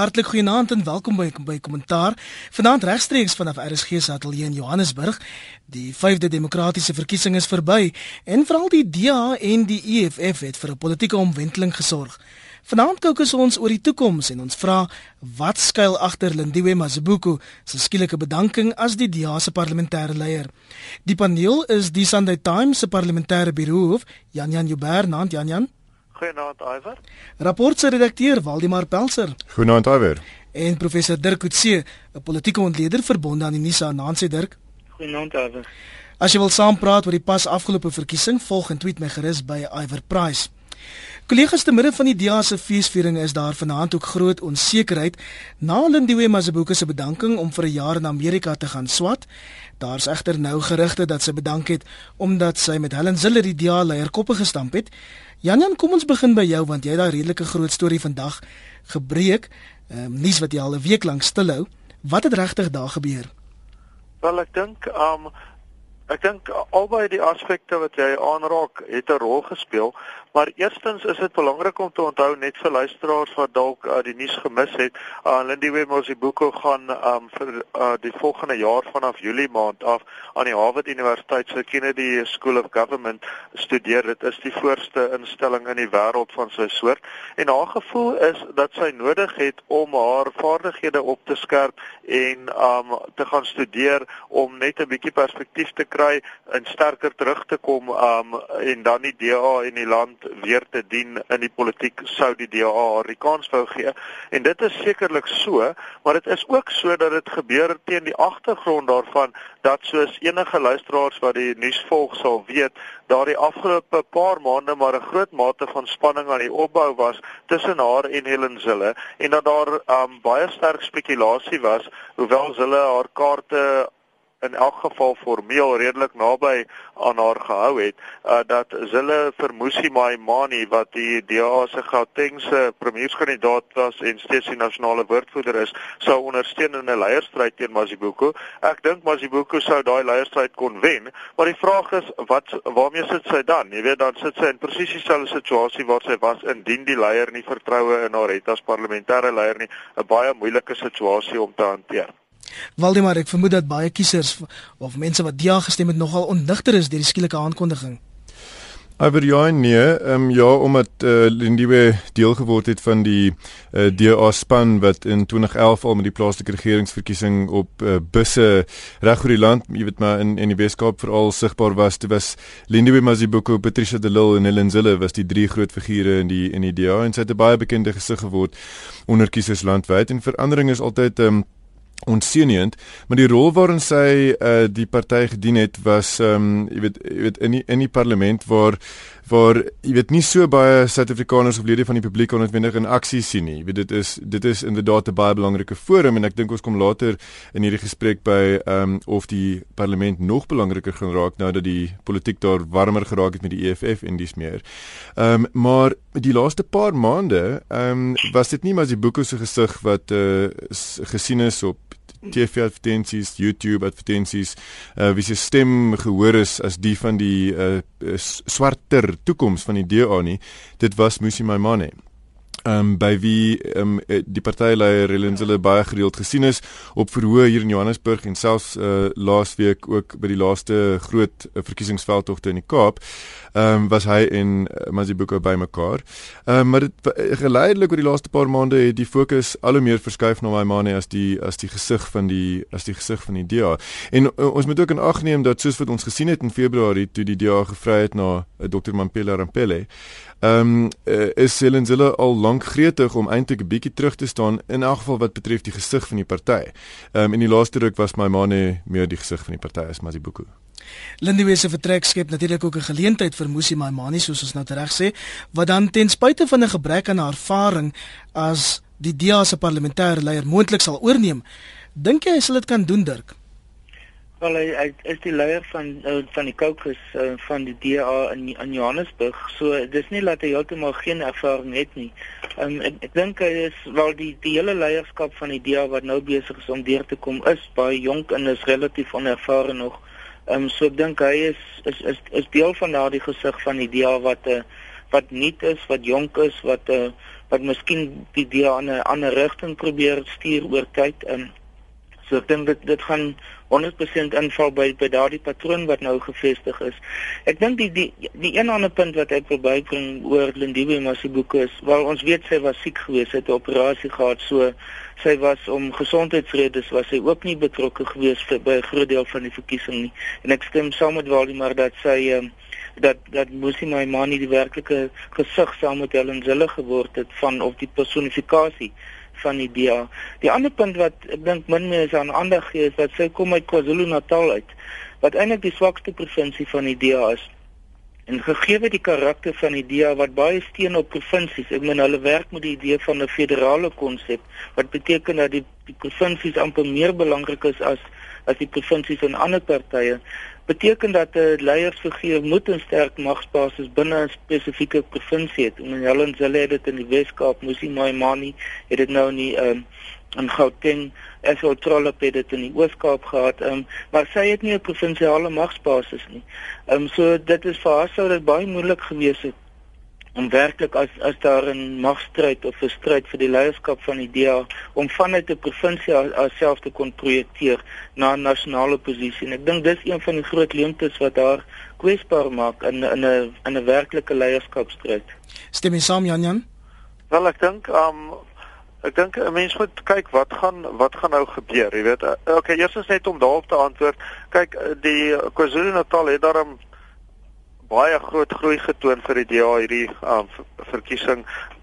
Hartlik goeienaand en welkom by by Kommentaar. Vanaand regstreeks vanaf RSG se ateljee in Johannesburg. Die 5de demokratiese verkiesing is verby en veral die DA en die EFF het vir 'n politieke omwenteling gesorg. Vanaand kookus ons oor die toekoms en ons vra wat skuil agter Lindiwe Mazibuko se skielike bedanking as die DA se parlementêre leier. Die paneel is die Sunday Times se parlementêre biroof, Jan Jan Jubber, naand Jan Jan. Goeienaand Iwer. Rapport se redakteur Waldemar Pelser. Goeienaand Iwer. En professor Dirk Coetzee, 'n politieke ontleder verbonde aan die NISA Nancy Dirk. Goeienaand Iwer. As jy wil saampraat oor die pas afgelope verkiesing, volg en tweet my gerus by Iwer Price. Kollegas te midde van die DEA se feesviering is daar vanaand ook groot onsekerheid na Lindiwe Mazibuko se bedanking om vir 'n jaar in Amerika te gaan swat. Daar's egter nou gerugte dat sy bedank het omdat sy met Helen Zille die DEA leier koppe gestamp het. Janjan, kom ons begin by jou want jy het daai redelike groot storie vandag gebreek. Ehm um, nuus wat jy al 'n week lank stilhou. Wat het regtig daar gebeur? Wel, ek dink um ek dink albei die aspekte wat jy aanraak het 'n rol gespeel. Maar eerstens is dit belangrik om te onthou net vir luisteraars wat dalk uh, die nuus gemis het, uh, Lindiwe Mosibuko gaan um, vir uh, die volgende jaar vanaf Julie maand af aan die Harvard Universiteit se Kennedy School of Government studeer. Dit is die voorste instelling in die wêreld van sy soort en haar gevoel is dat sy nodig het om haar vaardighede op te skerp en um te gaan studeer om net 'n bietjie perspektief te kry en sterker terug te kom um en dan die DA en die land weer te dien in die politiek sou die DA haar die kans wou gee. En dit is sekerlik so, maar dit is ook so dat dit gebeur teen die agtergrond daarvan dat soos enige luisteraars wat die nuus volg sal weet, daar die afgelope paar maande maar 'n groot mate van spanning aan die opbou was tussen haar en Helen Zille en dat daar um, baie sterk spekulasie was hoewel Zille haar kaarte in elk geval formeel redelik naby aan haar gehou het uh, dat Zille vir Musi Maimani wat die DA se Gautengse premierskandidaat was en steeds die nasionale woordvoerder is, sou ondersteun in 'n leierstryd teen Mazibuko. Ek dink Mazibuko sou daai leierstryd kon wen, maar die vraag is wat waarmee sit sy dan? Jy weet dan sit sy in presies dieselfde situasie waar sy was indien die leier nie vertroue in haar het as parlementêre leier nie, 'n baie moeilike situasie om te hanteer. Waldemar, ek vermoed dat baie kiesers of mense wat ja gestem het nogal onnigter is deur die skielike aankondiging. Aber ja nee, ehm um, ja omdat uh, Lindiwe deel geword het van die uh, eh, DA span wat in 2011 al met die plaaslike regeringsverkiesing op uh, busse reg oor die land, jy weet maar in in die Weskaap veral sigbaar was. Dit was Lindiwe Mazibuko, Patricia de Lille en Helen Zille was die drie groot figure in die in die DA en sy het 'n baie bekende gesig geword onder kiesers landwyd en verandering is altyd ehm um, onseënend, maar die rol waarin sy uh die party gedien het was um jy weet jy weet in die, in die parlement waar waar jy weet nie so baie Suid-Afrikaners of lede van die publiek onnodig in aksie sien nie. Jy weet dit is dit is inderdaad 'n baie belangrike forum en ek dink ons kom later in hierdie gesprek by um of die parlement nog belangriker gaan raak nou dat die politiek daar warmer geraak het met die EFF en dis meer. Um maar die laaste paar maande um was dit nie maar die boeke se gesig wat uh gesien is op TV advertensies, YouTube advertensies, uh, wie se stem gehoor is as die van die uh, swarter toekoms van die DA nie. Dit was Musi Maimane ehm um, by wie ehm um, die partyleier Helenzele baie gereeld gesien is op verhoor hier in Johannesburg en selfs uh, laasweek ook by die laaste groot uh, verkiesingsveldtogte in die Kaap. Ehm um, was hy en uh, Mazibuko bymekaar. Ehm um, maar dit geleidelik oor die laaste paar maande het die fokus al hoe meer verskuif na Maimane as die as die gesig van die as die gesig van die DA. En uh, ons moet ook in ag neem dat soos wat ons gesien het in Februarie toe die DA gevry het na uh, Dr. Mampela Rampele Ehm um, uh, is Helenzille al lank gretig om eintlik 'n bietjie terug te staan in elk geval wat betref die gesig van die party. Ehm um, in die laaste ruk was my mane meer die gesig van die party as Masibuku. Lindiwe se vertrek skep natuurlik ook 'n geleentheid vir Musi Maimani soos ons nou reg sê, wat dan ten spyte van 'n gebrek aan ervaring as die DEA se parlementêre leier moontlik sal oorneem. Dink jy hy sal dit kan doen, Dirk? Wel hy, hy is die leier van uh, van die caucus uh, van die DA in in Johannesburg. So dis nie dat hy heeltemal geen ervaring het nie. Um, ek ek dink hy is wel die die hele leierskap van die DA wat nou besig is om deur te kom is baie jonk en is relatief onervare nog. Ehm um, so ek dink hy is is is is deel van daardie gesig van die DA wat uh, wat nuut is, wat jonk is, wat uh, wat miskien die DA in 'n ander rigting probeer stuur oor tyd. Ehm so ek dink dit dit gaan 100% inval by by daardie patroon wat nou gevestig is. Ek dink die die die een ander punt wat ek wil bybring oor Lindiwe Masibuko is, wel ons weet sy was siek geweest, sy het 'n operasie gehad, so sy was om gesondheidsredes was sy ook nie betrokke geweest vir by 'n groot deel van die verkiesing nie. En ek stem saam met Waldemar dat sy um, dat dat Musi Maimani die werklike gesig saam met Helen Zille geword het van of die personifikasie van die DA. Die ander punt wat ek dink min mense aan aandag gee is dat sy kom uit KwaZulu-Natal uit wat eintlik die swakste provinsie van die DA is. En gegee die karakter van die DA wat baie steun op provinsies, ek meen hulle werk met die idee van 'n federale konsep wat beteken dat die die provinsies amper meer belangrik is as as die provinsies en ander partye beteken dat 'n leiersfiguur moet 'n sterk magsbasis binne 'n spesifieke provinsie het. En Helen Zille het dit in die Wes-Kaap, Musi Maimani het dit nou nie um, in Gauteng, Esau Trollop het dit in die Oos-Kaap gehad. Um, maar sy het nie 'n provinsiale magsbasis nie. Ehm um, so dit is vir haar sou dit baie moeilik gewees het om werklik as as daar 'n magstryd of 'n stryd vir die leierskap van die DA om vanuit 'n provinsie alself te kon projekteer na 'n nasionale posisie. En ek dink dis een van die groot leemtes wat haar kwesbaar maak in in 'n in 'n werklike leierskapstryd. Stem jy saam Jan Jan? Wel ek dink um ek dink 'n mens moet kyk wat gaan wat gaan nou gebeur, jy weet. Okay, eers is net om daarop te antwoord. Kyk, die KwaZulu-Natal het daarom baie groot groei getoon vir die DA hierdie um, verkiesing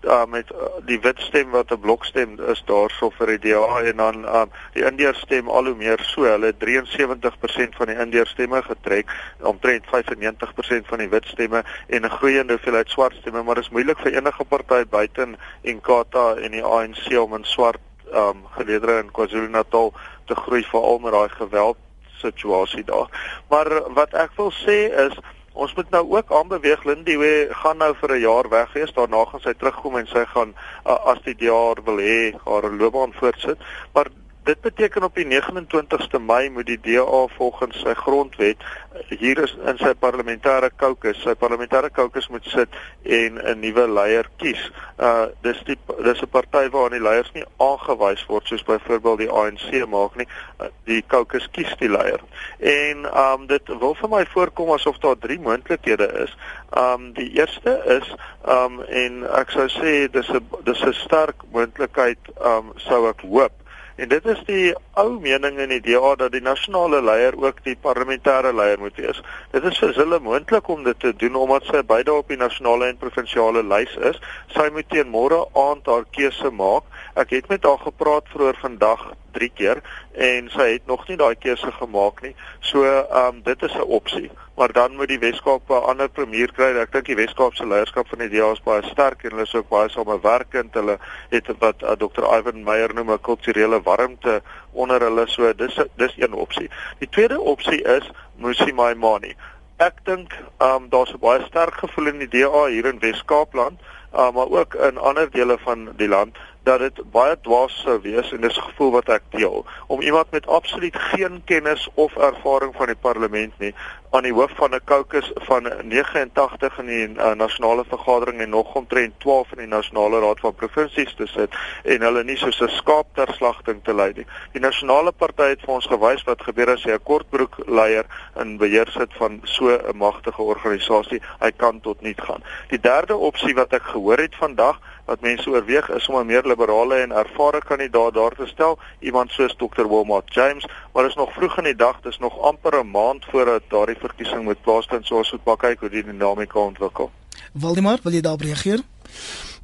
uh, met uh, die wit stem wat 'n blokstem is daarso vir die DA en dan um, die Indiër stem al hoe meer so. Hulle 73% van die Indiër stemme getrek omtrent 95% van die wit stemme en 'n groeiende hoeveelheid swart stemme maar dit is moeilik vir enige party buiten Inkatha en die ANC om in swart um, geleedere in KwaZulu-Natal te groei veral met daai geweld situasie daar. Maar wat ek wil sê is Ons moet nou ook aanbeweeg Lindiwe gaan nou vir 'n jaar weg wees. Daarna gaan sy terugkom en sy gaan uh, as die jaar wil hê haar loopbaan voortsit. Maar dit beteken op die 29ste Mei moet die DA volgens sy grondwet hier is in sy parlementêre kokes, sy parlementêre kokes moet sit en 'n nuwe leier kies. Uh dis die dis 'n party waar die leiers nie aangewys word soos byvoorbeeld die ANC maak nie. Uh, die kokes kies die leier. En um dit wil vir my voorkom asof daar drie moontlikhede is. Um die eerste is um en ek sou sê dis 'n dis 'n sterk moontlikheid um sou ek hoop En dit is die ou mening in die DA dat die nasionale leier ook die parlementêre leier moet wees. Dit is vir hulle moontlik om dit te doen omdat sy beide op die nasionale en provinsiale lys is. Sy moet teen môre aand haar keuse maak. Ek het met haar gepraat vroeër vandag 3 keer en sy het nog nie daai keuse gemaak nie. So, ehm um, dit is 'n opsie. Maar dan moet die Weskaap 'n ander premier kry. Ek dink die Weskaap se leierskap van die DA is baie sterk en hulle is ook baie samewerkend. Hulle het wat uh, Dr. Ivan Meyer noem 'n kulturele warmte onder hulle. So, dis dis een opsie. Die tweede opsie is Musi Maimani. Ek dink ehm um, daar's 'n baie sterk gevoel in die DA hier in Weskaapland, uh, maar ook in ander dele van die land dat dit baie dwaas sou wees en dis 'n gevoel wat ek deel om iemand met absoluut geen kennis of ervaring van die parlement nie aan die hoof van 'n caucus van 89 in die uh, nasionale vergadering en nog omtrent 12 in die nasionale raad van provinsies te sit en hulle nie soos 'n skaap ter slagting te lei nie. Die nasionale party het vir ons gewys wat gebeur as hy 'n kortbroek leier in beheer sit van so 'n magtige organisasie. Hy kan tot niet gaan. Die derde opsie wat ek gehoor het vandag wat mense oorweeg is om 'n meer liberale en ervare kandidaat daar te stel, iemand soos Dr. Wilmot James, maar is nog vroeg in die dag, dis nog amper 'n maand voordat daardie verkiesing moet plaasvind, so ons moet maar kyk hoe die dinamika ontwikkel. Waldemar, wil jy daarop reageer?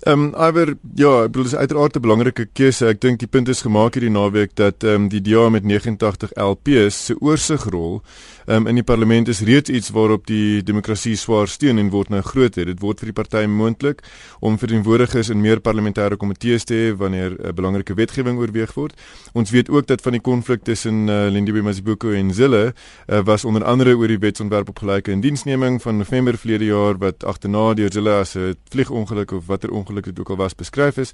Ehm um, aber ja, ek bedoel dis uiteraard 'n belangrike keuse. Ek dink die punt is gemaak hierdie naweek dat ehm um, die DA met 89 LPs se oorsigrol um, in die parlement is reeds iets waarop die demokrasie swaar steun en word nou groter. Dit word vir die party moontlik om verteenwoordigers in meer parlementêre komitees te hê wanneer 'n uh, belangrike wetgewing oorweeg word. Ons weet ook dat van die konflik tussen uh, Lindiwe Mazibuko en Zille uh, was onder andere oor die wetsontwerp op gelyke indiensneming van November verlede jaar wat agterna deur Zille as 'n vliegongeluk of watter ongeluk dit ook al was beskryf is.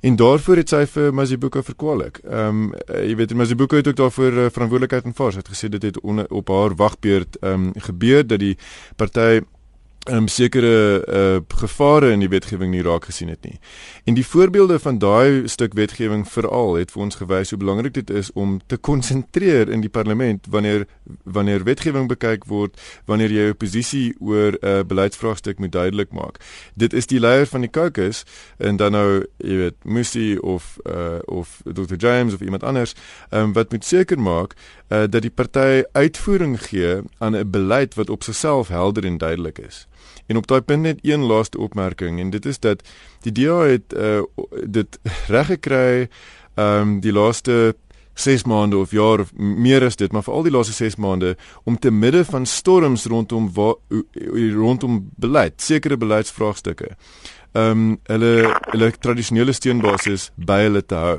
En daarvoor het sy vir Mazibuko verkwalik. Ehm um, uh, jy weet Mazibuko het ook daarvoor uh, verantwoordelikheid aanvaar. Sy het gesê dit het on, op haar wagbeurt ehm um, gebeur dat die party um, sekere uh, gevare in die wetgewing nie raak gesien het nie. En die voorbeelde van daai stuk wetgewing veral het vir ons gewys hoe belangrik dit is om te konsentreer in die parlement wanneer wanneer wetgewing bekyk word, wanneer jy 'n posisie oor 'n uh, beleidsvraagstuk moet duidelik maak. Dit is die leier van die caucus en dan nou, jy weet, Musi of uh, of Dr James of iemand anders, um, wat moet seker maak uh, dat die party uitvoering gee aan 'n beleid wat op sigself helder en duidelik is. En op daai punt net een laaste opmerking en dit is dat die DA het uh, dit reg gekry ehm um, die laaste 6 maande of jaar of meer as dit maar vir al die laaste 6 maande om te midde van storms rondom wa, rondom beleid sekere beleidsvraagstukke ehm um, hulle hulle tradisionele steunbasis by hulle te hou.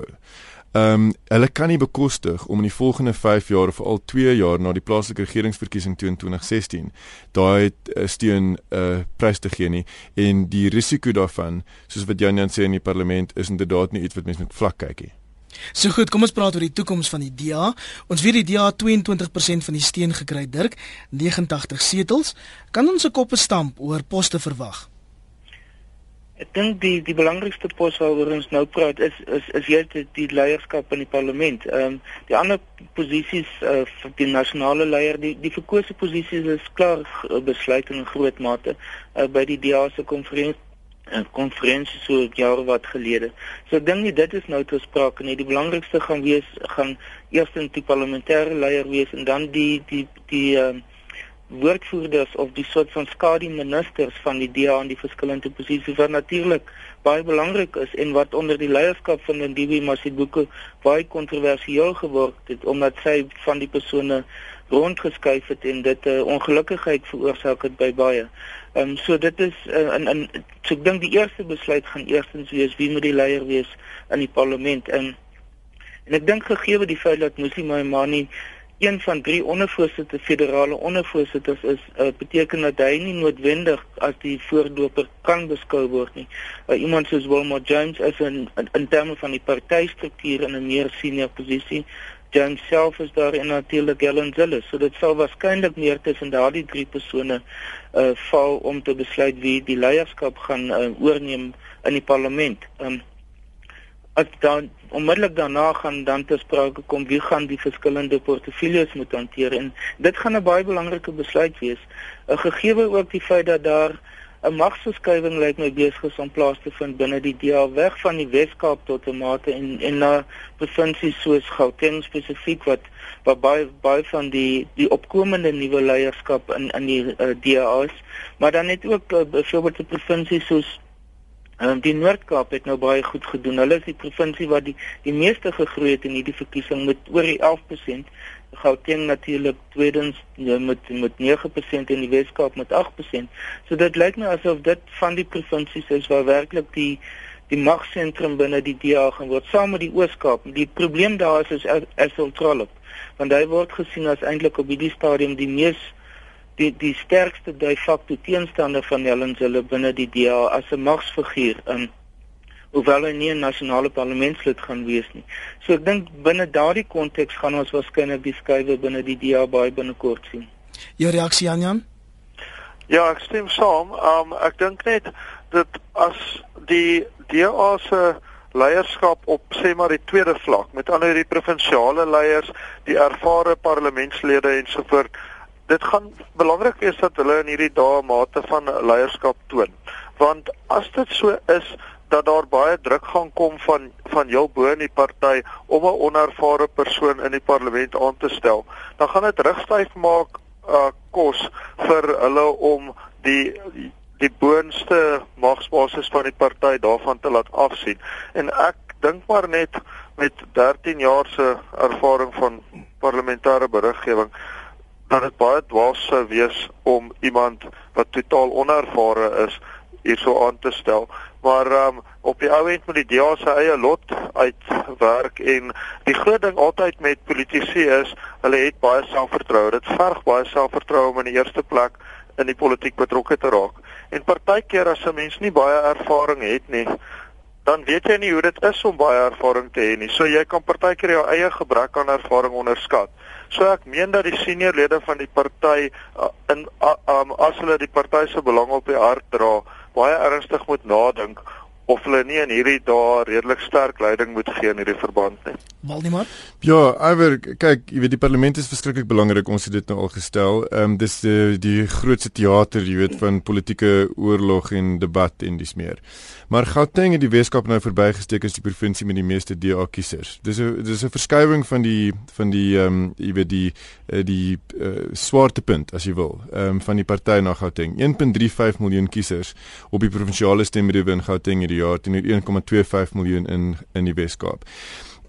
Ehm um, hulle kan nie bekostig om in die volgende 5 jaar of al 2 jaar na die plaaslike regeringsverkiesing toe in 2016 daai uh, steun uh, eh, prys te gee nie en die risiko daarvan soos wat Jan Jan sê in die parlement is inderdaad nie iets wat mense met vlak kyk nie. So goed, kom ons praat oor die toekoms van die DA. Ons weet die DA 22% van die steun gekry, Dirk, 89 setels. Kan ons 'n koppe stamp oor poste verwag? Ek dink die die belangrikste pos waaroor ons nou praat is is is juist die, die leierskap in die parlement. Ehm um, die ander posisies uh, vir die nasionale leier, die die verkose posisies is klaar besluit in groot mate uh, by die DA se konferensie en konferensie so jare wat gelede. So ek dink nie dit is nou te sprake nie. Die belangrikste gaan wees gaan eers in die parlementêre leier wees en dan die die die ehm um, woordvoerders of die soort van skadu ministers van die DA in die verskillende posisies wat natuurlik baie belangrik is en wat onder die leierskap van Ndiwe Masibuko baie kontroversieel geword het omdat sy van die persone rondgeskuif het en dit 'n uh, ongelukkigheid veroorsaak het by baie. Ehm um, so dit is uh, in in so ek dink die eerste besluit gaan eerstens wees wie moet die leier wees in die parlement en en ek dink gegee die feit dat Musi Maimani een van drie ondervoorsitter federale ondervoorsitters is uh, beteken dat hy nie noodwendig as die voorloper kan beskou word nie. Uh, iemand soos Wilma Jones is in in, in terme van die partystruktuur in 'n meer senior posisie. Jones self is daar en natuurlik Helen Zille. So dit sal waarskynlik meer tussen daardie drie persone uh val om te besluit wie die leierskap gaan uh, oorneem in die parlement. Um, as dan onmiddellik daarna gaan dan te sprake kom wie gaan die verskillende portefeuilles moet hanteer en dit gaan 'n baie belangrike besluit wees. 'n Gegeewe ook die feit dat daar 'n magsverskuiwing lyk my besig is om plaas te vind binne die DA weg van die Wes-Kaap tot 'n mate en en na provinsies soos Gauteng spesifiek wat waar baie baie van die die opkomende nuwe leierskap in in die uh, DA is, maar dan net ook uh, byvoorbeeld 'n provinsie soos Ehm um, die Noord-Kaap het nou baie goed gedoen. Hulle is die provinsie wat die die meeste gegroei het in hierdie verkiesing met oor die 11%. Gauteng natuurlik tweedens ja, met met 9% en die Wes-Kaap met 8%. So dit lyk my asof dit van die provinsies is waar werklik die die magsentrum binne die DA gaan word saam met die Oos-Kaap. Die probleem daar is is Esseltrolop want hy word gesien as eintlik op hierdie stadium die mees die die sterkste de facto teenstander van Helen Zille binne die DA as 'n magsfiguur in hoewel hy nie 'n nasionale parlementslid gaan wees nie. So ek dink binne daardie konteks gaan ons waarskynlik die skuwe binne die DA baie binnekort sien. Jou reaksie Janjan? Ja, ek stem saam. Um ek dink net dat as die DA se leierskap op sê maar die tweede vlak met ander die provinsiale leiers, die ervare parlementslede ensovoorts dit gaan belangrik wees dat hulle in hierdie dae mate van leierskap toon. Want as dit so is dat daar baie druk gaan kom van van heel bo in die party om 'n onervare persoon in die parlement aan te stel, dan gaan dit rigstyf maak uh kos vir hulle om die die boonste magsbasis van die party daarvan te laat afsien. En ek dink maar net met 13 jaar se ervaring van parlementêre beriggewing dat dit baie dwaas sou wees om iemand wat totaal onervare is hierso aan te stel. Maar um, op die ou end moet die DA se eie lot uitwerk en die groot ding altyd met politici is, hulle het baie selfvertroue. Dit verg baie selfvertroue om in die eerste plek in die politiek betrokke te raak. En partykeer as 'n mens nie baie ervaring het nie, dan weet jy nie hoe dit is om baie ervaring te hê nie. So jy kan partykeer jou eie gebrek aan ervaring onderskat. So ek meen dat die senior lede van die party uh, in uh, um, as hulle die party se belang op die hart dra, baie ernstig moet nadink of hulle nie in hierdie dae redelik sterk leiding moet gee in hierdie verband nie. Waldemar? Ja, iwer kyk, jy weet die parlement is verskriklik belangrik, ons het dit nou al gestel. Ehm um, dis die die grootste teater, jy weet, van politieke oorlog en debat en dis meer. Maar Gauteng het die Weskaap nou verbygesteek as die provinsie met die meeste DA kiesers. Dis 'n dis 'n verskywing van die van die ehm um, jy weet die uh, die uh, swaartepunt as jy wil, ehm um, van die party na Gauteng. 1.35 miljoen kiesers op die provinsiale stemmeriewe in Gauteng hierdie jaar teenoor 1.25 miljoen in in die Weskaap.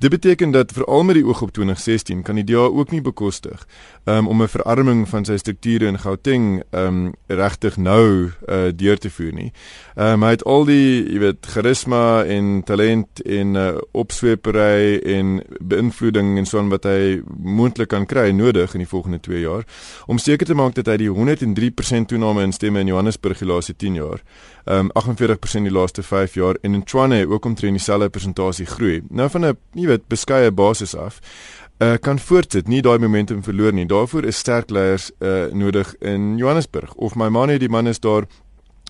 Dit beteken dat veral met die oog op 2016 kan die DA ook nie bekostig um, om 'n verarming van sy strukture in Gauteng um regtig nou uh, deur te voer nie. Um hy het al die, jy weet, charisma en talent en uh, opswepery en beïnvloeding en so aan wat hy moontlik kan kry nodig in die volgende 2 jaar om seker te maak dat hy die 103% toename in stemme in Johannesburg die laaste 10 jaar um 48% die laaste 5 jaar en in Tshwane ook omtrent dieselfde persentasie groei. Nou van 'n jy weet beskeie basis af uh, kan voortsit, nie daai momentum verloor nie. Daarvoor is sterk leiers uh, nodig in Johannesburg. Of my man het die man is daar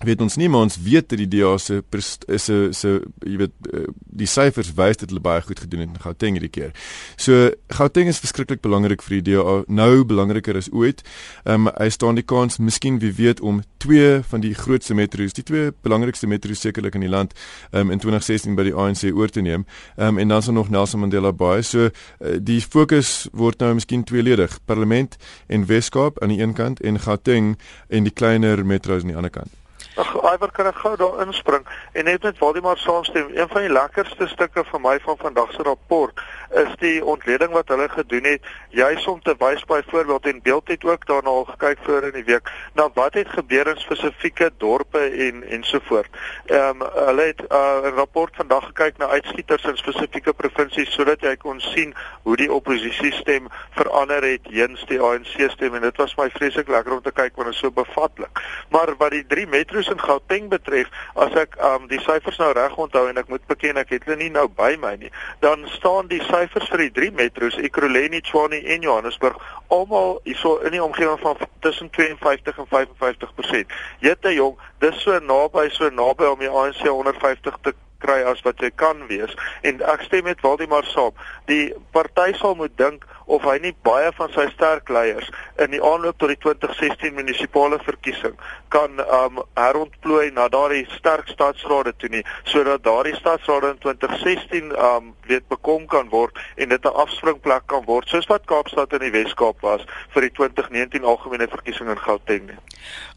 weet ons nie maar ons weet dat die DA se is se se jy weet eh, die syfers wys dat hulle baie goed gedoen het in Gauteng hierdie keer. So Gauteng is verskriklik belangrik vir die DA, nou belangriker as ooit. Ehm um, hy staan die kans miskien wie weet om twee van die grootste metro's, die twee belangrikste metro's sekerlik in die land ehm um, in 2016 by die ANC oor te neem. Ehm um, en dan is daar nog Nelson Mandela Bay. So uh, die fokus word nou miskien tweeledig, parlement en Weskaap aan die een kant en Gauteng en die kleiner metro's aan die ander kant. Ag, Iwer kan ek gou daar inspring en net met Waldemar saamstem. Een van die lekkerste stukke vir my van vandag se rapport is die ontleding wat hulle gedoen het, juis om te wys byvoorbeeld en beeld het ook daarna al gekyk voor in die week na wat het gebeur in spesifieke dorpe en ensovoort. Ehm um, hulle het uh, 'n uh, rapport vandag gekyk na uitskieters in spesifieke provinsies sodat jy kon sien hoe die oppositie stem verander het heens die ANC stem en dit was my vreeslik lekker om te kyk want dit is so bevatlik. Maar wat die drie metro Soos in Gauteng betref, as ek um die syfers nou reg onthou en ek moet beken ek het hulle nie nou by my nie, dan staan die syfers vir die drie metro's, Ekurhuleni, Tshwane en Johannesburg, almal hierso in die omgewing van tussen 52 en 55%. Jette jong, dis so naby so naby om die ANC 150 te kry as wat jy kan wees en ek stem met Waldemar saam. Die party sal moet dink of hy nie baie van sy sterk leiers in die aanloop tot die 2016 munisipale verkiesing kan um herontplooi na daardie sterk stadsrade toe nie sodat daardie stadsrade in 2016 um weet bekom kan word en dit 'n afspringplek kan word soos wat Kaapstad in die Wes-Kaap was vir die 2019 algemene verkiesing in Gauteng nie.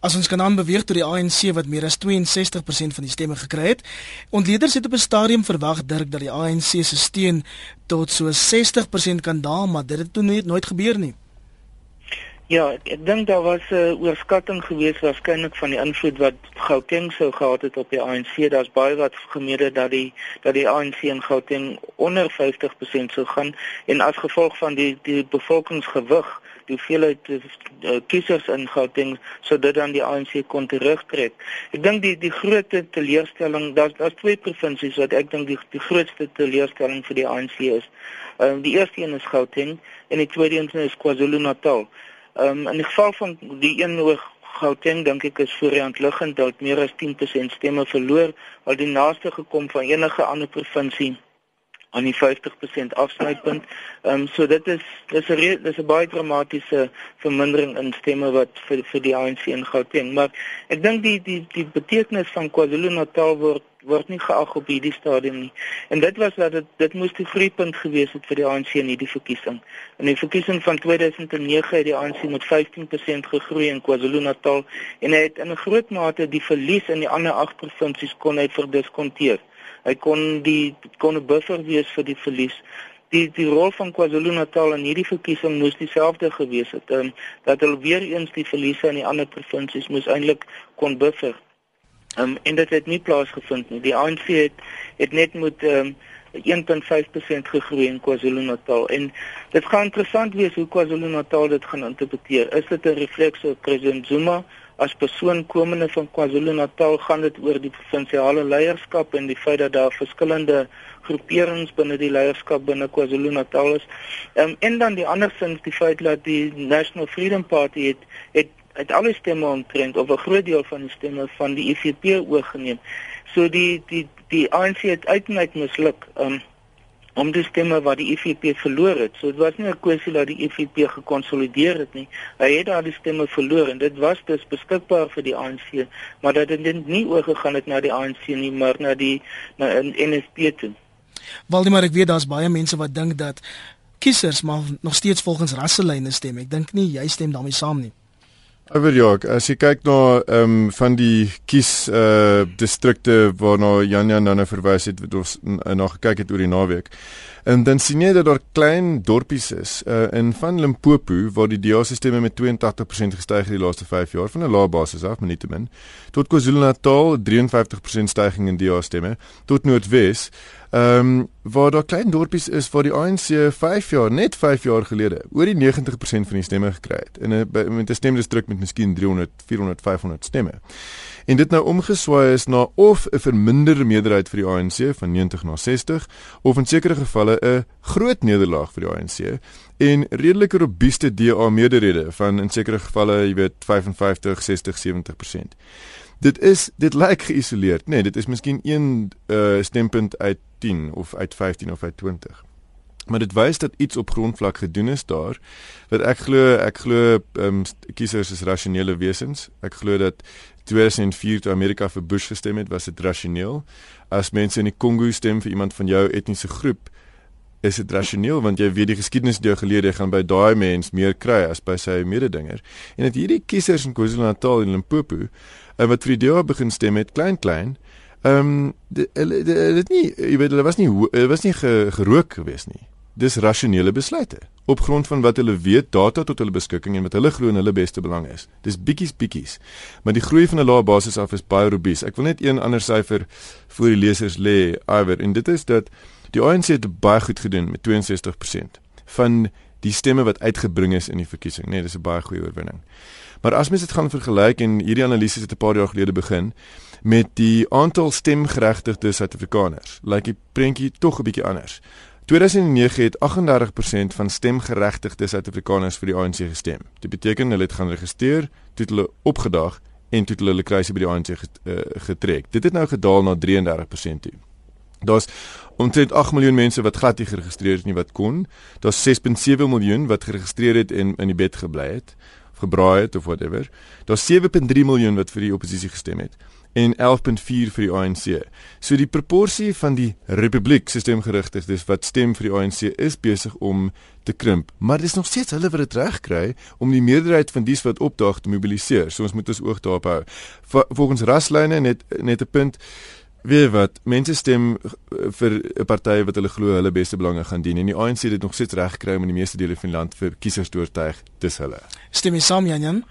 As ons kan aanbeweeg tot die ANC wat meer as 62% van die stemme gekry het, ontleeders het op 'n stadium verwag Dirk dat die ANC se steun tot so 60% kan daal, maar dit het toe nooit, nooit gebeur nie. Ja, ek, ek dink daar was 'n uh, oorskatting geweest waarskynlik van die invloed wat Gauteng sou gehad het op die ANC. Daar's baie wat gemeede dat die dat die ANC in Gauteng onder 50% sou gaan en as gevolg van die die bevolkingsgewig die hoeveelheid uh, kiesers in Gauteng sou dit dan die ANC kon terugtrek. Ek dink die die groot teleurstelling, daar's daar's twee provinsies wat ek dink die die grootste teleurstelling vir die ANC is. Ehm um, die eerste een is Gauteng en die tweede een is KwaZulu-Natal. Ehm um, in die geval van die een oor Gauteng dink ek is voorhand liggend dat meer as 10% stemme verloor, al die naaste gekom van enige ander provinsie aan die 50% afsnypunt. Ehm um, so dit is dis 'n dis 'n baie dramatiese vermindering in stemme wat vir vir die ANC in Gauteng, maar ek dink die die die betekenis van KwaZulu-Natal word word nie geag op hierdie stadium nie. En dit was dat dit dit moes die groeipunt gewees het vir die ANC in hierdie verkiesing. In die verkiesing van 2009 het die ANC met 15% gegroei in KwaZulu-Natal en hy het in 'n groot mate die verlies in die ander 8 provinsies kon hy verdiskonteer. Hy kon die kon 'n buffer wees vir die verlies. Die die rol van KwaZulu-Natal in hierdie verkiesing moes dieselfde gewees het. Um, dat hulle weer eens die verliese in die ander provinsies moes eintlik kon buffer. Um, en dit het nie plaasgevind nie. Die ANC het het net met um, 1.5% gegroei in KwaZulu-Natal en dit gaan interessant wees hoe KwaZulu-Natal dit gaan interpreteer. Is dit 'n refleks op president Zuma as persoon komende van KwaZulu-Natal gaan dit oor die provinsiale leierskap en die feit dat daar verskillende groeperings binne die leierskap binne KwaZulu-Natal is. Um, en dan die ander sin die feit dat die National Freedom Party het het het al die stemme omtrent of 'n groot deel van die stemme van die IFP oorgeneem. So die die die ANC het uiteindelik misluk. Um, om die stemme wat die IFP verloor het. So dit was nie 'n kwessie dat die IFP gekonsolideer het nie. Hy het daardie stemme verloor en dit was dus beskikbaar vir die ANC, maar dit nie oorgegaan het na die ANC nie, maar na die na NSP toe. Waldemar, ek weet daar's baie mense wat dink dat kiesers maar nog steeds volgens rasselyne stem. Ek dink nie jy stem daarmee saam nie. Oor ja, as jy kyk na ehm um, van die kies uh distrikte waarna Jan Jan nou verwys het wat ons na gekyk het oor die naweek. En dan sien jy dat daar klein dorpies is uh in van Limpopo waar die DA-sisteme met 82% gestyg het die laaste 5 jaar van 'n lae basis af, maar nie te min. Tot KwaZulu-Natal 53% stygings in DA-stemme, tot Noordwes Ehm um, waar daar klein dorpies is waar die ANC 5 jaar net 5 jaar gelede oor die 90% van die stemme gekry het in 'n met 'n stemdistrik met miskien 300 400 500 stemme. En dit nou omgeswaai is na of 'n verminderde meerderheid vir die ANC van 90 na 60 of in sekere gevalle 'n groot nederlaag vir die ANC en redelike robuuste DA meerderhede van in sekere gevalle jy weet 55 60 70% dit is dit lyk geïsoleerd, nee, dit is miskien een uh, stempunt uit 10 of uit 15 of uit 20. Maar dit wys dat iets op grondvlak gedoen is daar. Wat ek glo, ek glo um, kiesers is rasionele wesens. Ek glo dat 2004 toe Amerika vir Bush gestem het, was dit rasioneel. As mense in die Kongo stem vir iemand van jou etniese groep, is dit rasioneel want jy weet die geskiedenis deur gelede gaan by daai mens meer kry as by sy mededinger. En dat hierdie kiesers in KwaZulu-Natal en Limpopo uh, wat vir die DA begin stem het klein klein. Ehm um, dit nie jy weet hulle was nie hulle was nie ge, gerook gewees nie. Dis rasionele besluite op grond van wat hulle weet data tot hulle beskikking en wat hulle glo in hulle beste belang is. Dis bietjies bietjies. Maar die groei van 'n lae basis af is baie robuus. Ek wil net een ander syfer vir die lesers lê, Iwer, en dit is dat die ANC het baie goed gedoen met 62% van die stemme wat uitgebring is in die verkiesing. Nee, dis 'n baie goeie oorwinning. Maar as mens dit gaan vergelyk en hierdie analises het 'n paar jaar gelede begin met die aantal stemgeregtigde Suid-Afrikaners, lyk die prentjie tog 'n bietjie anders. 2009 het 38% van stemgeregtigde Suid-Afrikaners vir die ANC gestem. Dit beteken hulle het gaan registreer, toe hulle opgedag en toe hulle hulle kruisie by die ANC eh, getrek. Dit het nou gedaal na 33% toe. Daar's omtrent 8 miljoen mense wat glad nie geregistreer het nie wat kon. Daar's 6.7 miljoen wat geregistreer het en in die bed gebly het gebraai het of whatever. Daar's 7.3 miljoen wat vir die oppositie gestem het en 11.4 vir die ANC. So die proporsie van die Republiek stemgerigtiges wat stem vir die ANC is besig om te krimp, maar dis nog steeds hulle wat dit reg kry om die meerderheid van dies wat opdaag te mobiliseer. So ons moet ons oog daarop hou. Volgens raslyne net net 'n punt Wie wat mense stem eh, vir 'n party wat hulle glo hulle beste belange gaan dien en die ANC het dit nog steeds reg gekry om in die meeste dele van die land vir kiesers te oortuig dis hulle. Stem jy saam Jan Jan?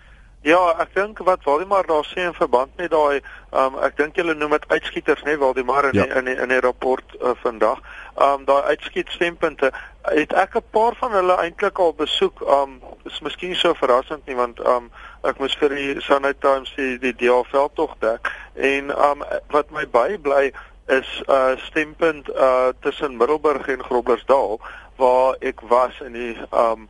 Ja, ek dink wat Waldemar daar sê in verband met daai um, ek dink julle noem dit uitskieters nê Waldemar in ja. die, in die, in die rapport uh, vandag. Um daai uitskiet stempunte het ek 'n paar van hulle eintlik al besoek. Um is miskien so verrassend nie want um ek moes vir die Sunday Times die die DFL tog dek en um wat my bybly is 'n uh, stempunt uh tussen Middelburg en Groblersdal waar ek was in die um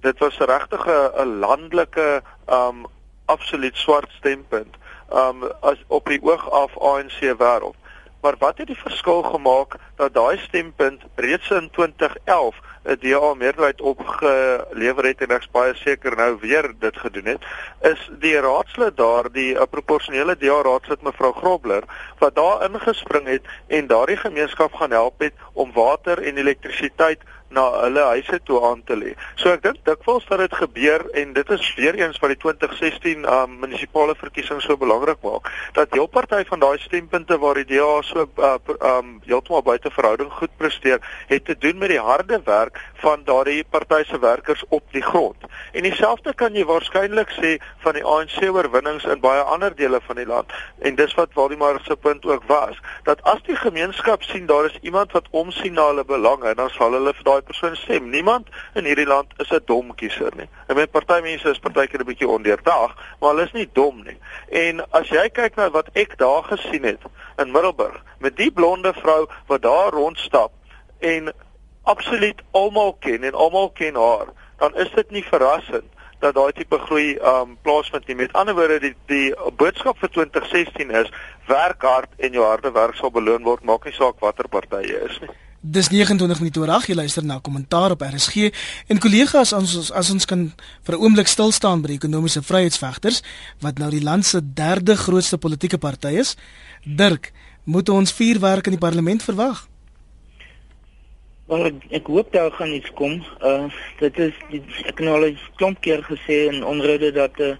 dit was regtig 'n landelike um absoluut swart stempunt um as op die oog af ANC wêreld. Maar wat het die verskil gemaak dat daai stempunt reeds in 2011 'n DA meerderheid opgelewer het en ek's baie seker nou weer dit gedoen het, is die raadslid daar, die 'n proporsionele DA raadslid mevrou Grobler wat daar ingespring het en daardie gemeenskap gaan help het om water en elektrisiteit na hulle huise toe aan te lê. So ek dink dikwels dat dit gebeur en dit is weer eens wat die 2016 um, munisipale verkiesing so belangrik maak dat heel party van daai stempunte waar die DA so uh, um heeltemal buite verhouding goed presteer, het te doen met die harde werk van daardie party se werkers op die grond. En dieselfde kan jy waarskynlik sê van die ANC oorwinnings in baie ander dele van die land. En dis wat Waldemar se punt ook was, dat as die gemeenskap sien daar is iemand wat omsien na hulle belange, dan sal hulle vir persoon stem. Niemand in hierdie land is 'n dom kiezer nie. En my partymense is partykeer 'n bietjie ondeurdag, maar hulle is nie dom nie. En as jy kyk na wat ek daar gesien het in Middelburg met die blonde vrou wat daar rondstap en absoluut almal ken en almal ken haar, dan is dit nie verrassend dat daai tipe groei um plaasvind nie. Met ander woorde die die boodskap vir 2016 is werk hard en jou harde werk sal beloon word, maak nie saak watter party jy is nie. Dis 29 minute oor 8 jy luister na kommentaar op RSG en kollegas as ons as ons kan vir 'n oomblik stil staan by die ekonomiese vryheidsvegters wat nou die land se derde grootste politieke party is. Dirk, moet ons vuurwerk in die parlement verwag? Wel ek, ek hoop daar gaan iets kom. Uh dit is die, ek het al 'n klomp keer gesê in onrede dat uh,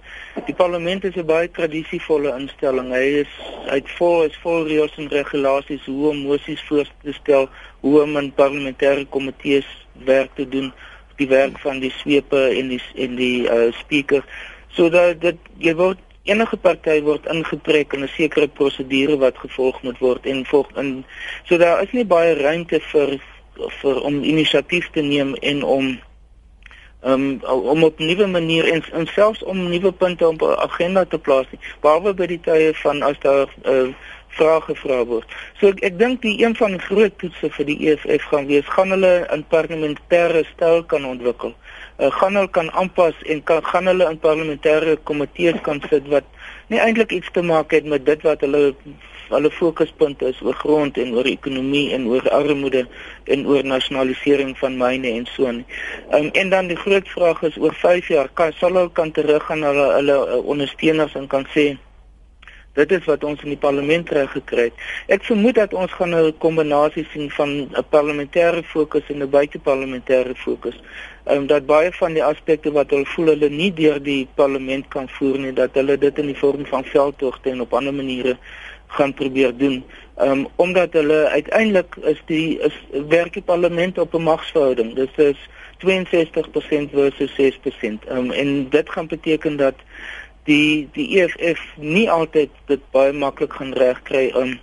die parlement is 'n baie tradisievolle instelling. Hy is uit vol is vol reëls en regulasies hoe om moesies voor te stel, hoe om in parlementêre komitees werk te doen, die werk van die swepe en die en die uh speaker sodat dit jy word enige party word ingetrek in 'n sekere prosedure wat gevolg moet word en volg in so daar is nie baie ruimte vir vir om inisiatief te neem en om um, om op nuwe manier en, en selfs om nuwe punte op 'n agenda te plaas nie behalwe by die tye van as daar uh, vrae gevra word. So ek ek dink die een van die groot toetse vir die EFF gaan wees gaan hulle 'n parlementêre styl kan ontwikkel. Uh, gaan hulle kan aanpas en kan gaan hulle in parlementêre komitees kan sit wat nie eintlik iets te maak het met dit wat hulle hulle fokuspunte is oor grond en oor ekonomie en oor armoede en oor nasionalisering van myne en so aan. Um, en dan die groot vraag is oor 5 jaar kan sal hulle kan teruggaan na hulle hulle uh, ondersteuners en kan sê dit is wat ons in die parlement reg gekry het. Ek vermoed dat ons gaan 'n kombinasie sien van 'n parlementêre fokus en 'n buiteparlementêre fokus. Ehm um, dat baie van die aspekte wat hulle voel hulle nie deur die parlement kan voer nie, dat hulle dit in die vorm van veldtogte en op ander maniere gaan probeer doen. Ehm um, omdat hulle uiteindelik is die is werk die parlement op 'n magsverhouding. Dit is 62% versus 6%. Ehm um, en dit gaan beteken dat die die EFF nie altyd dit baie maklik gaan regkry om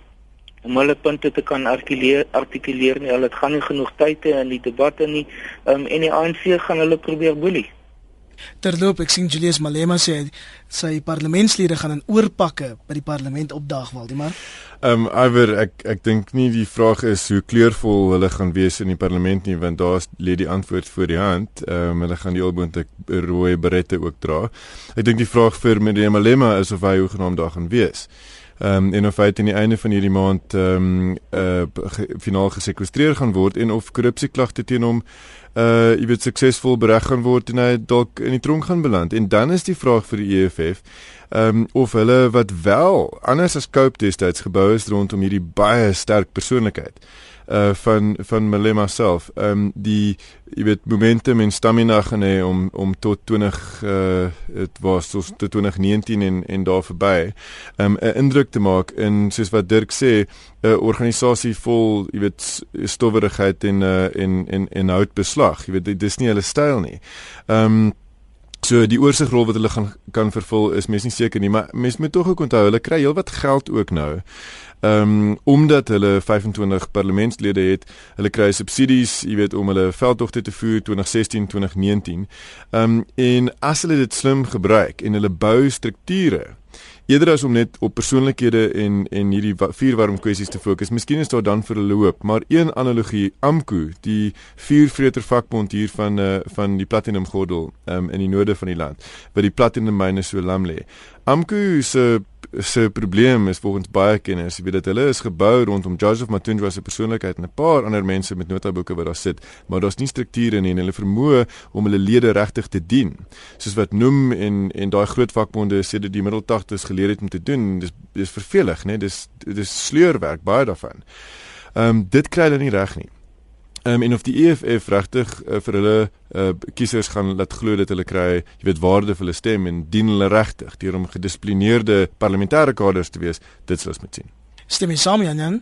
om hulle punte te kan artikuleer artikuleer nie. Hulle het gaan nie genoeg tyd hê in die debatte nie. Ehm um, en die ANC gaan hulle probeer boelie. Terloop, ek sien Julius Malema sê sy parlementslede gaan in oorpakke by die parlement opdaag, Waldemar. Ehm um, Iver, ek ek dink nie die vraag is hoe kleurvol hulle gaan wees in die parlement nie, want daar lê die antwoord voor die hand. Ehm um, hulle gaan die alboonte rooi berette ook dra. Ek dink die vraag vir Malema is of hy hoe genoem daar gaan wees. Ehm um, en of hy teen die einde van hierdie maand ehm um, uh ge, finaal gesekwestreer gaan word en of korrupsieklagte teen hom uh jy weet suksesvol bereg gaan word en hy dalk in die tronk gaan beland. En dan is die vraag vir die EFF ehm um, of hulle wat wel anders as Cope destyds gebou is rondom hierdie baie sterk persoonlikheid uh van van Malema self. Ehm um, die jy weet momentum en stamina gaan hê om om tot 20 uh dit was tot 2019 en en daar verby um 'n indruk te maak in soos wat Dirk sê 'n organisasie vol jy weet stowwerigheid en uh en en en houtbeslag jy weet dit is nie hulle styl nie um So die oorsigrol wat hulle gaan kan vervul is mens nie seker nie, maar mens moet tog ook onthou hulle kry heelwat geld ook nou. Ehm um, omdat hulle 25 parlementslede het, hulle kry subsidies, jy weet, om hulle veldtogte te voer 2016, 2019. Ehm um, en as hulle dit slim gebruik en hulle bou strukture eerder as om net op persoonlikhede en en hierdie vuurwarm kwessies te fokus. Miskien is daar dan vir hulle hoop, maar een analogie, AMKU, die vuurvreter vakbond hier van uh, van die Platinum Gordel um, in die noorde van die land, wat die platinum myne so lam lê. AMKU se se probleem is volgens baie kenners, jy weet dat hulle is gebou rondom Joseph Matunjwa se persoonlikheid en 'n paar ander mense met notaboeke wat daar sit, maar daar's nie strukture nie en hulle vermoë om hulle lede regtig te dien. Soos wat noem en en daai groot vakbonde sê dit die middel 80s geleer het om te doen, dis dis vervelig, né? Dis dis sleurwerk baie daarvan. Ehm um, dit kry hulle nie reg nie. Ehm um, en of die EFF regtig uh, vir hulle uh, kiesers gaan laat glo dat hulle kry, jy weet, waarde vir hulle stem en dien hulle regtig deur om gedissiplineerde parlementêre kaders te wees, dit sal ons moet sien. Stem jy saam, Jan?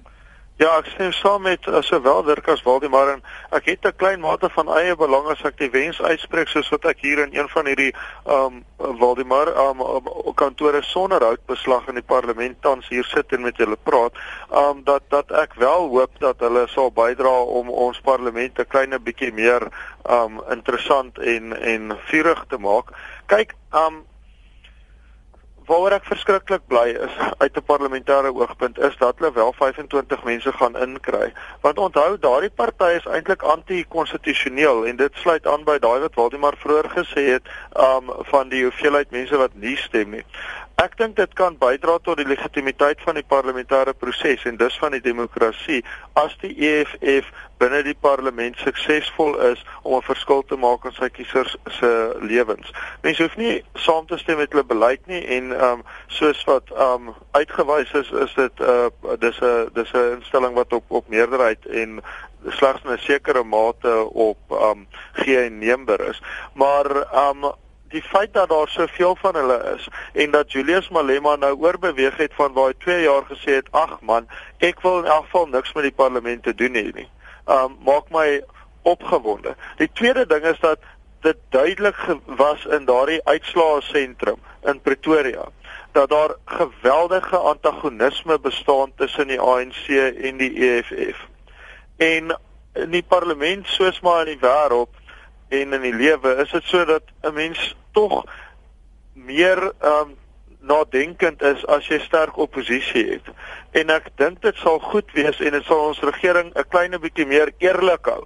Ja, ek stem saam met uh, sowel Dirk as Waldemar en ek het 'n klein mate van eie belang as ek die wens uitspreek soos wat ek hier in een van hierdie um Waldemar um kantore sonder hout beslag in die parlement tans hier sit en met hulle praat, um dat dat ek wel hoop dat hulle sal bydra om ons parlement 'n klein bietjie meer um interessant en en vurig te maak. Kyk, um Waaroor ek verskriklik bly is uit 'n parlementêre oogpunt is dat hulle wel 25 mense gaan inkry. Want onthou, daardie party is eintlik anti-konstitusioneel en dit sluit aan by daai wat Waldemar vroeër gesê het, um van die hoeveelheid mense wat nie stem nie. Ek dink dit kan bydra tot die legitimiteit van die parlementêre proses en dus van die demokrasie as die EFF binne die parlement suksesvol is om 'n verskil te maak in sy kiesers se lewens. Mense hoef nie saam te stem met hulle beleid nie en ehm um, soos wat ehm um, uitgewys is, is dit 'n uh, dis 'n dis 'n instelling wat op op meerderheid en slegs 'n sekere mate op ehm um, geeneembaar is. Maar ehm um, die feit dat daar soveel van hulle is en dat Julius Malema nou oorbeweeg het van waar hy 2 jaar gesê het ag man ek wil in elk geval niks met die parlement te doen hê nie. Um maak my opgewonde. Die tweede ding is dat dit duidelik was in daardie uitslae sentrum in Pretoria dat daar geweldige antagonisme bestaan tussen die ANC en die EFF. En in die parlement soos maar in die wêreld en in die lewe is dit sodat 'n mens tog meer ehm um, nadenkend is as jy sterk oppositie het. En ek dink dit sal goed wees en dit sal ons regering 'n klein bietjie meer eerlik hou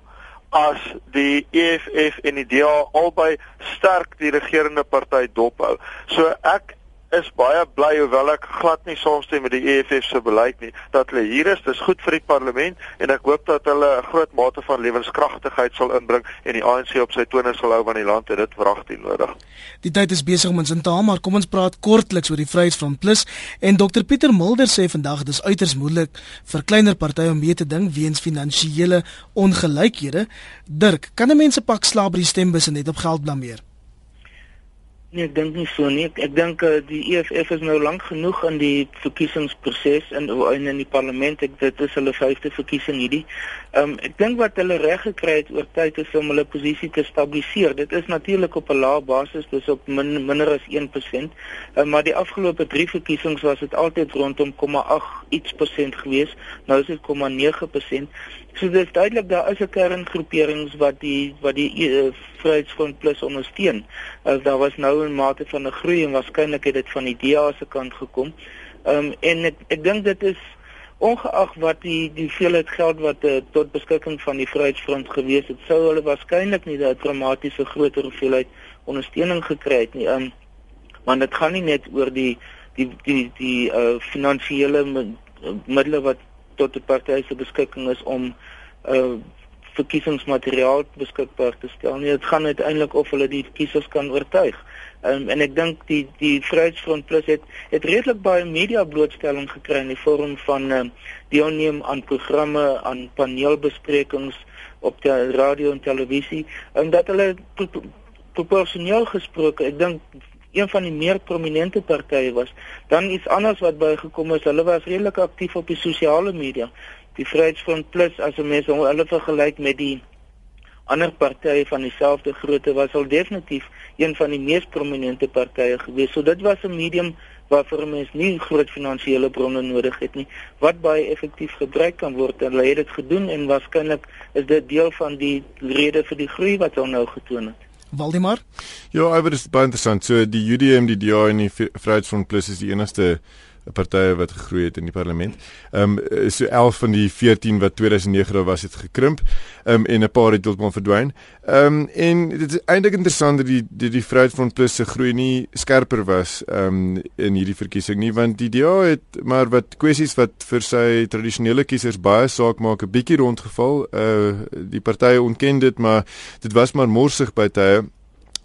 as die EFF en die DA albei sterk die regerende party dophou. So ek is baie bly hoewel ek glad nie saamstem met die EFF se beleid nie dat hulle hier is. Dis goed vir die parlement en ek hoop dat hulle 'n groot mate van lewenskragtigheid sal inbring en die ANC op sy tone sal hou want die land het dit wragtig nodig. Die tyd is besig om ons in te haal, maar kom ons praat kortliks oor die Vryheidsfront Plus en Dr Pieter Mulder sê vandag dis uiters moeilik vir kleiner partye om mee te ding weens finansiële ongelykhede. Dirk, kan 'n mens 'n pak slaap by die stembus en net op geld blameer? Nee, ek dink nie so nie. Ek, ek dink uh, die EFF is nou lank genoeg in die verkiesingsproses in in in die parlement. Ek dit is hulle vyfde verkiesing hierdie. Ehm um, ek dink wat hulle reg gekry het oor tyd is om hulle posisie te stabiliseer. Dit is natuurlik op 'n lae basis, dis op min, minder as 1%. Uh, ehm, maar die afgelope 3 verkiesings was dit altyd rondom 0,8 iets persent gewees. Nou is dit 0,9%. So dis duidelik daar is 'n kerngroeperings wat die wat die uh, Vryheidsfront Plus ondersteun. Uh, daar was nou 'n mate van 'n groei en waarskynlik het dit van die DA se kant gekom. Ehm um, en ek ek dink dit is ongeag wat die die veelheid geld wat uh, tot beskikking van die Vryheidsfront gewees het, sou hulle waarskynlik nie daai dramatiese groter hoeveelheid ondersteuning gekry het nie. Ehm um, want dit gaan nie net oor die die die die uh, finansiële middele wat tot die party se beskikking is om uh verkiesingsmateriaal beskikbaar te stel. Nee, dit gaan uiteindelik of hulle die kiesers kan oortuig. Um, en ek dink die die Vryheidsfront Plus het het redelik baie media blootstelling gekry in die vorm van um, deelneem aan programme, aan paneelbesprekings op die radio en televisie en dat hulle proporsioneel gesproke, ek dink een van die meer prominente partye was. Dan iets anders wat bygekom is, hulle was redelik aktief op die sosiale media. Die Vryheidsfront Plus as 'n mens hulle vergelyk met die ander partye van dieselfde grootte was al definitief een van die mees prominente partye gewees. So dit was 'n medium waarvoor mens nie groot finansiële bronne nodig het nie wat baie effektief gebruik kan word en hulle het dit gedoen en waarskynlik is dit deel van die rede vir die groei wat hulle nou getoon het. Waldemar? Ja, dit is baie interessant. So die UDM, die DA en die Vryheidsfront Plus is die enigste partye wat gegroei het in die parlement. Ehm um, so 11 van die 14 wat 2009 was het gekrimp. Ehm um, en 'n paar het heeltemal verdwyn. Ehm um, en dit is eintlik interessant dat die die die Vryheidsfront Plus se groei nie skerper was ehm um, in hierdie verkiesing nie want die DA het maar wat kwessies wat vir sy tradisionele kiesers baie saak maak 'n bietjie rondgeval. Uh die partye ontken dit maar dit was maar morsig by tye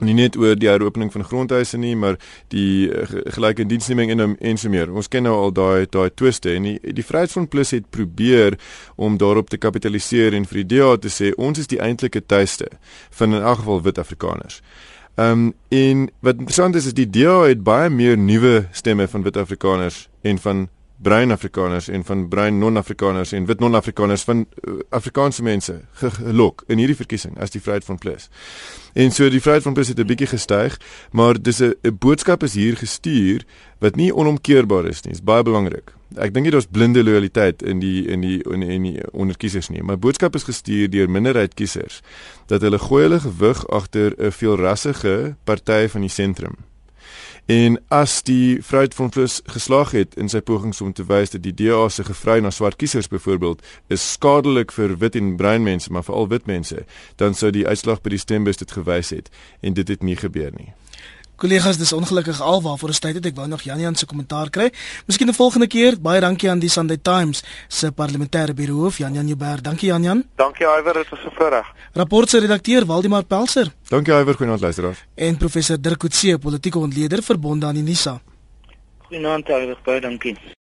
nie net oor die heropening van grondhuise nie, maar die uh, gelyke diensneming en en so meer. Ons ken nou al daai daai twiste en die, die Vryheidsfront Plus het probeer om daarop te kapitaliseer en vir die DA te sê ons is die eintlike tuiste van in elk geval wit Afrikaners. Ehm um, en wat interessant is is die DA het baie meer nuwe stemme van wit Afrikaners en van bruin Afrikaners en van bruin non-Afrikaners en wit non-Afrikaners van uh, Afrikaanse mense gelok in hierdie verkiesing as die Vryheid van Plus. En so die Vryheid van Plus het 'n bietjie gestyg, maar dis 'n boodskap is hier gestuur wat nie onomkeerbaar is nie. Dit is baie belangrik. Ek dink nie daar's blinde lojaliteit in die in die in die, die onderkiesers nie, maar boodskap is gestuur deur minderheid kiesers dat hulle gooi hulle gewig agter 'n veelrassige party van die sentrum. En as die Vryheid van Plus geslaag het in sy pogings om te wys dat die DA se gevry na swart kiesers byvoorbeeld is skadelik vir wit en bruin mense, maar veral wit mense, dan sou die uitslag by die stembus dit gewys het en dit het nie gebeur nie. Kollegas, dis ongelukkig alwaar vir 'n tyd het ek wou nog Janie se kommentaar kry. Miskien 'n volgende keer. Baie dankie aan die Sunday Times se parlementêre biroof, Jan Jan Jubber. Dankie Jan Jan. Dankie Iwer, dit was 'n voorreg. Rapport se redakteur Waldemar Pelser. Dankie Iwer, goeienaand luisteraars. En professor Dirk Coetzee, politieke ontleder verbonde aan die NISA. Goeienaand Iwer, baie dankie.